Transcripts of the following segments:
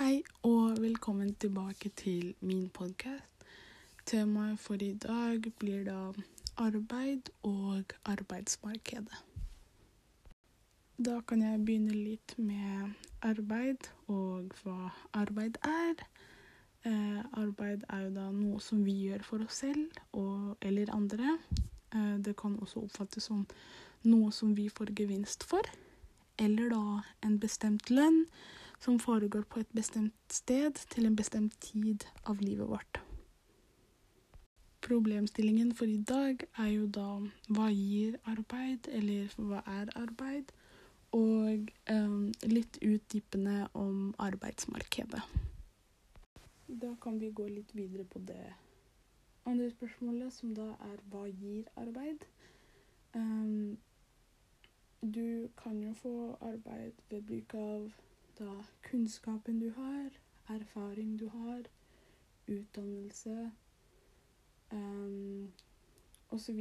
Hei og velkommen tilbake til min podkast. Temaet for i dag blir da arbeid og arbeidsmarkedet. Da kan jeg begynne litt med arbeid og hva arbeid er. Eh, arbeid er jo da noe som vi gjør for oss selv og, eller andre. Eh, det kan også oppfattes som noe som vi får gevinst for. Eller da en bestemt lønn som foregår på et bestemt sted til en bestemt tid av livet vårt. Problemstillingen for i dag er jo da hva gir arbeid, eller hva er arbeid? Og eh, litt utdypende om arbeidsmarkedet. Da kan vi gå litt videre på det andre spørsmålet, som da er hva gir arbeid? Um, du kan jo få arbeid ved bruk av da kunnskapen du har, erfaring du har, utdannelse um, osv.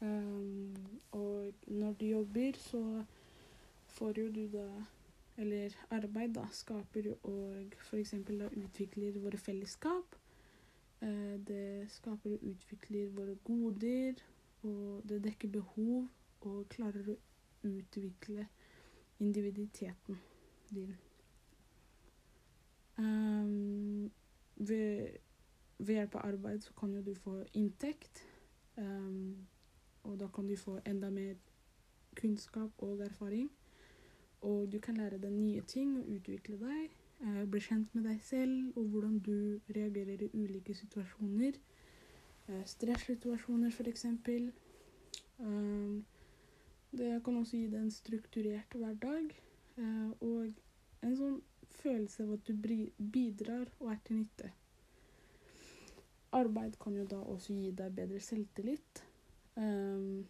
Um, og når du jobber, så får jo du da Eller arbeid, da, skaper og f.eks. da utvikler våre fellesskap. Uh, det skaper og utvikler våre goder, og det dekker behov og klarer å utvikle individiteten Um, ved, ved, hjelp av arbeid så kan jo du få inntekt. Um, og da kan du få enda mer kunnskap og erfaring. Og du kan lære deg nye ting og utvikle deg. Uh, bli kjent med deg selv og hvordan du reagerer i ulike situasjoner. Uh, Stressituasjoner, f.eks. Um, det kan også gi deg en strukturert hverdag. Uh, og en sånn følelse av at du bidrar og er til nytte. Arbeid kan jo da også gi deg bedre selvtillit. Um,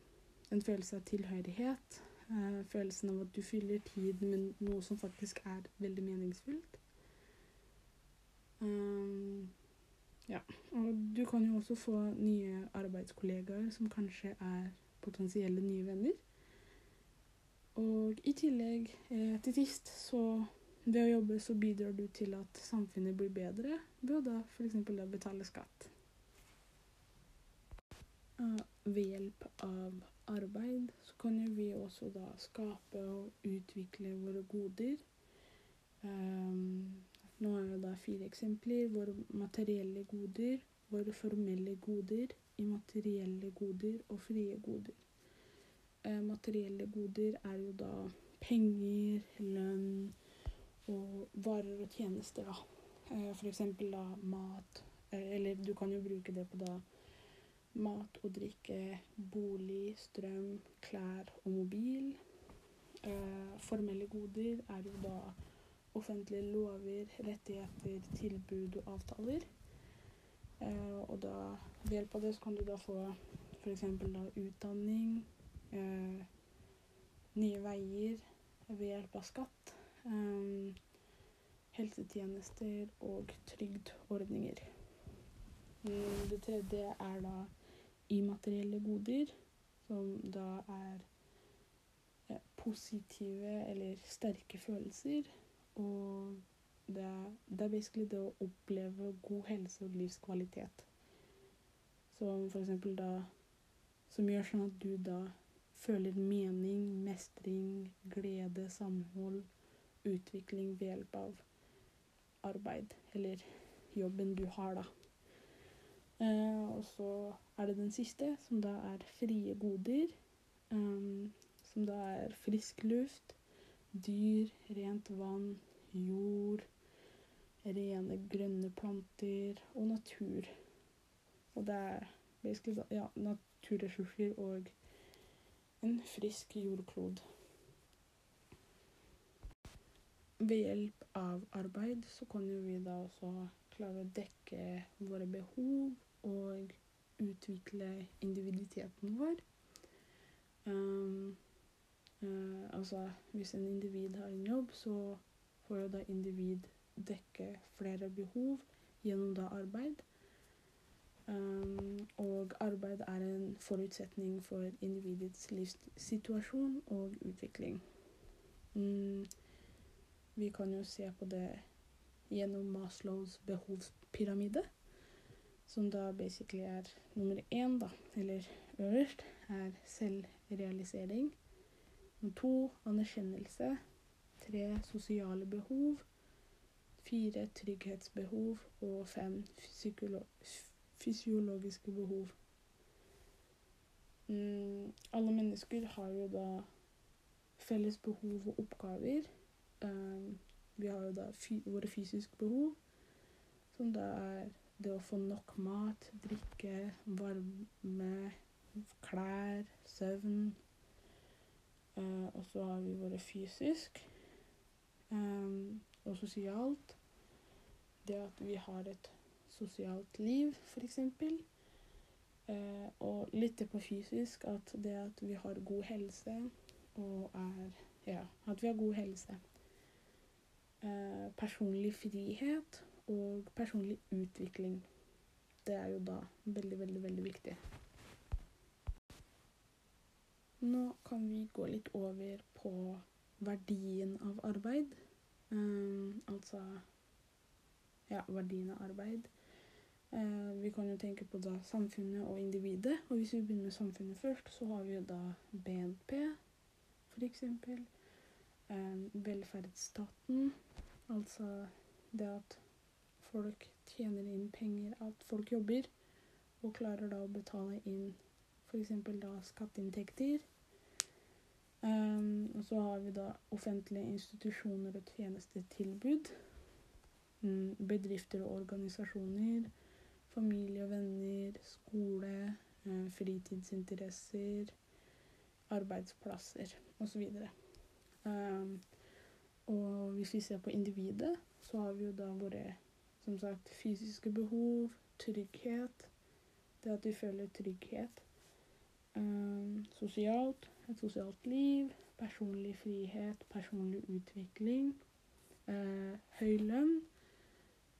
en følelse av tilhørighet. Uh, følelsen av at du fyller tid med noe som faktisk er veldig meningsfullt. Um, ja. Og du kan jo også få nye arbeidskollegaer som kanskje er potensielle nye venner. Og i tillegg, eh, til sist, så ved å jobbe så bidrar du til at samfunnet blir bedre ved å da f.eks. betale skatt. Uh, ved hjelp av arbeid så kan vi også da skape og utvikle våre goder. Um, nå er det da fire eksempler. Våre materielle goder, våre formelle goder, immaterielle goder og frie goder. Uh, materielle goder er jo da penger, lønn og varer og tjenester, da. F.eks. for eksempel da mat eh, Eller du kan jo bruke det på da mat og drikke, bolig, strøm, klær og mobil. Eh, formelle goder er jo da offentlige lover, rettigheter, tilbud og avtaler. og da ved hjelp av det så kan du da få f.eks. da utdanning, nye veier ved hjelp av skatt Eh, helsetjenester og trygdordninger. Mm, det tredje er da immaterielle goder, som da er positive eller sterke følelser. Og det det er basically det å oppleve god helse og livskvalitet. Som for eksempel da Som gjør sånn at du da føler mening, mestring, glede, samhold utvikling ved hjelp av arbeid, eller jobben du har, da. Eh, og så er det den siste, som da er frie goder. Um, som da er frisk luft, dyr, rent vann, jord, rene grønne planter og natur. Og det er basically ja, naturressurser og en frisk jordklod. ved hjelp av arbeid så kan jo vi da også klare å dekke våre behov og utvikle individiteten vår. Um, uh, altså hvis en individ har en jobb, så får jo da individ dekke flere behov gjennom da arbeid. Um, og arbeid forutsetning for individets livssituasjon og utvikling. Mm, vi kan jo se på det gjennom Maslows behovspyramide, som da basically er nummer én, da, eller øverst, er selvrealisering. Nummer to anerkjennelse. Tre sosiale behov. Fire trygghetsbehov. Og fem fysiologiske behov. Mm, alle mennesker har jo da felles behov og oppgaver. Um, vi har jo da våre fysiske behov, som da er det å få nok mat, drikke, varme, klær, søvn. Uh, og så har vi våre fysisk um, og sosialt. Det at vi har et sosialt liv, f.eks. Uh, og litt på fysisk at det at vi har god helse og er Ja, at vi har god helse. Eh, personlig frihet og personlig utvikling. Det er jo da veldig, veldig, veldig viktig. Nå kan vi gå litt over på verdien av arbeid. Um, altså ja, verdien av arbeid. Uh, vi kan jo tenke på da samfunnet og individet. Og hvis vi begynner med samfunnet først, så har vi jo da BNP, f.eks. Um, velferdsstaten. Altså det at folk tjener inn penger, at folk jobber og klarer da å betale inn f.eks. da skatteinntekter. Um, og så har vi da offentlige institusjoner og tjenestetilbud. Um, bedrifter og organisasjoner. Familie og venner. Skole. Uh, fritidsinteresser. Arbeidsplasser osv. Um, og hvis vi ser på individet, så har vi jo da våre som sagt fysiske behov, trygghet. Det at vi føler trygghet. Um, sosialt et sosialt liv, personlig frihet, personlig utvikling, eh, høy lønn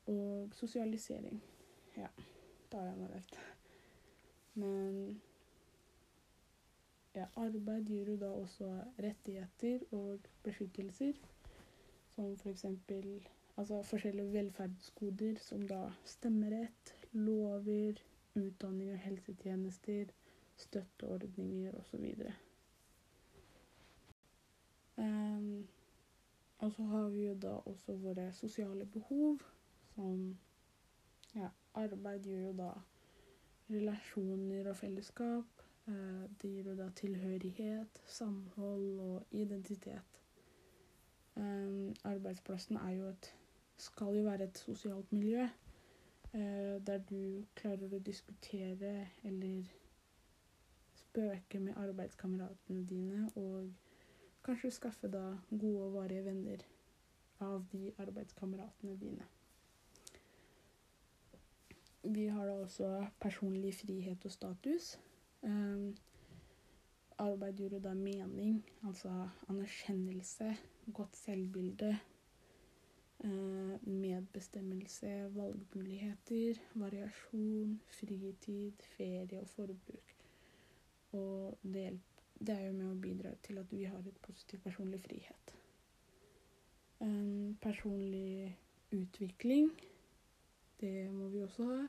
og sosialisering. Ja, da har jeg rett. Men ja, arbeid gir jo da også rettigheter og beskyttelser, som f.eks. For altså forskjellige velferdsgoder, som da stemmerett, lover, utdanning og helsetjenester, støtteordninger osv. Um, og så har vi jo da også våre sosiale behov, som ja, arbeid gjør jo da relasjoner og fellesskap. Uh, det gir jo da tilhørighet, samhold og identitet. Um, arbeidsplassen er jo et skal jo være et sosialt miljø uh, der du klarer å diskutere eller spøke med arbeidskameratene dine og Kanskje skaffe da gode og varige venner av de arbeidskameratene dine. Vi har da også personlig frihet og status. Um, arbeid gir da mening, altså anerkjennelse, godt selvbilde, uh, medbestemmelse, valgmuligheter, variasjon, fritid, ferie og forbruk. Og det det er jo med å bidra til at vi har et positiv personlig frihet. Um, personlig utvikling, det må vi også ha.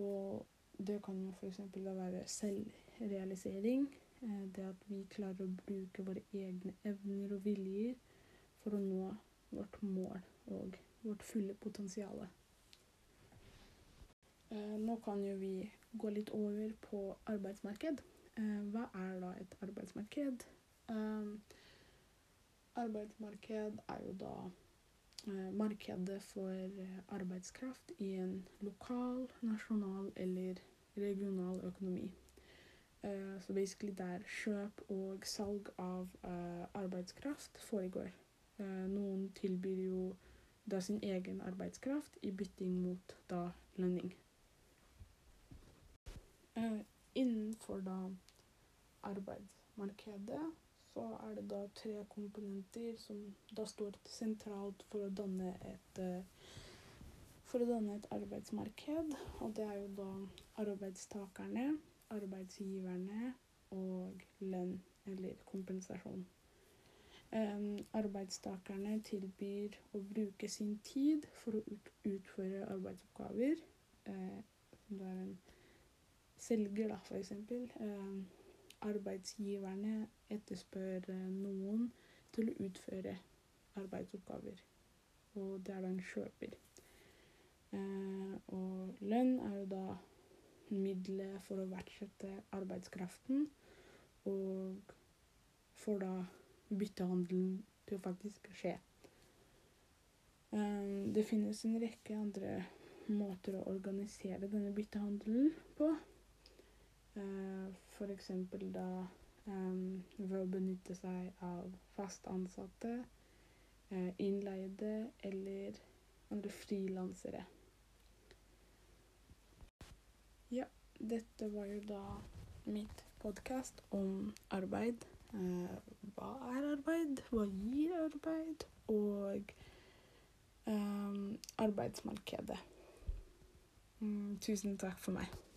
Og det kan jo f.eks. da være selvrealisering. Eh, det at vi klarer å bruke våre egne evner og viljer for å nå vårt mål og vårt fulle potensial. Eh, nå kan jo vi gå litt over på arbeidsmarked. Eh, hva er da et arbeidsmarked? Arbeidsmarked er jo da markedet for arbeidskraft i en lokal, nasjonal eller regional økonomi. Uh, så basically der kjøp og salg av arbeidskraft foregår. noen tilbyr jo da sin egen arbeidskraft i bytting mot da lønning. innenfor da arbeidsmarkedet, så er det da tre komponenter som da står sentralt for å danne et eh, for å danne et arbeidsmarked. Og det er jo da arbeidstakerne, arbeidsgiverne og lønn eller kompensasjon. Um, arbeidstakerne tilbyr å bruke sin tid for å ut utføre arbeidsoppgaver. Uh, som er en selger, da, eksempel. Um, arbeidsgiverne etterspør noen til å utføre arbeidsoppgaver. Og det er da en kjøper. Uh, og lønn er jo da middelet for å verdsette arbeidskraften, og får da byttehandelen til å faktisk skje. Um, det finnes en rekke andre måter å organisere denne byttehandelen på. Eksempel da um, ved å benytte seg av fast ansatte, uh, innleide eller andre frilansere. Ja, dette var jo da mitt podkast om arbeid. Uh, hva er arbeid? Hva gir arbeid? Og um, arbeidsmarkedet. Mm, tusen takk for meg.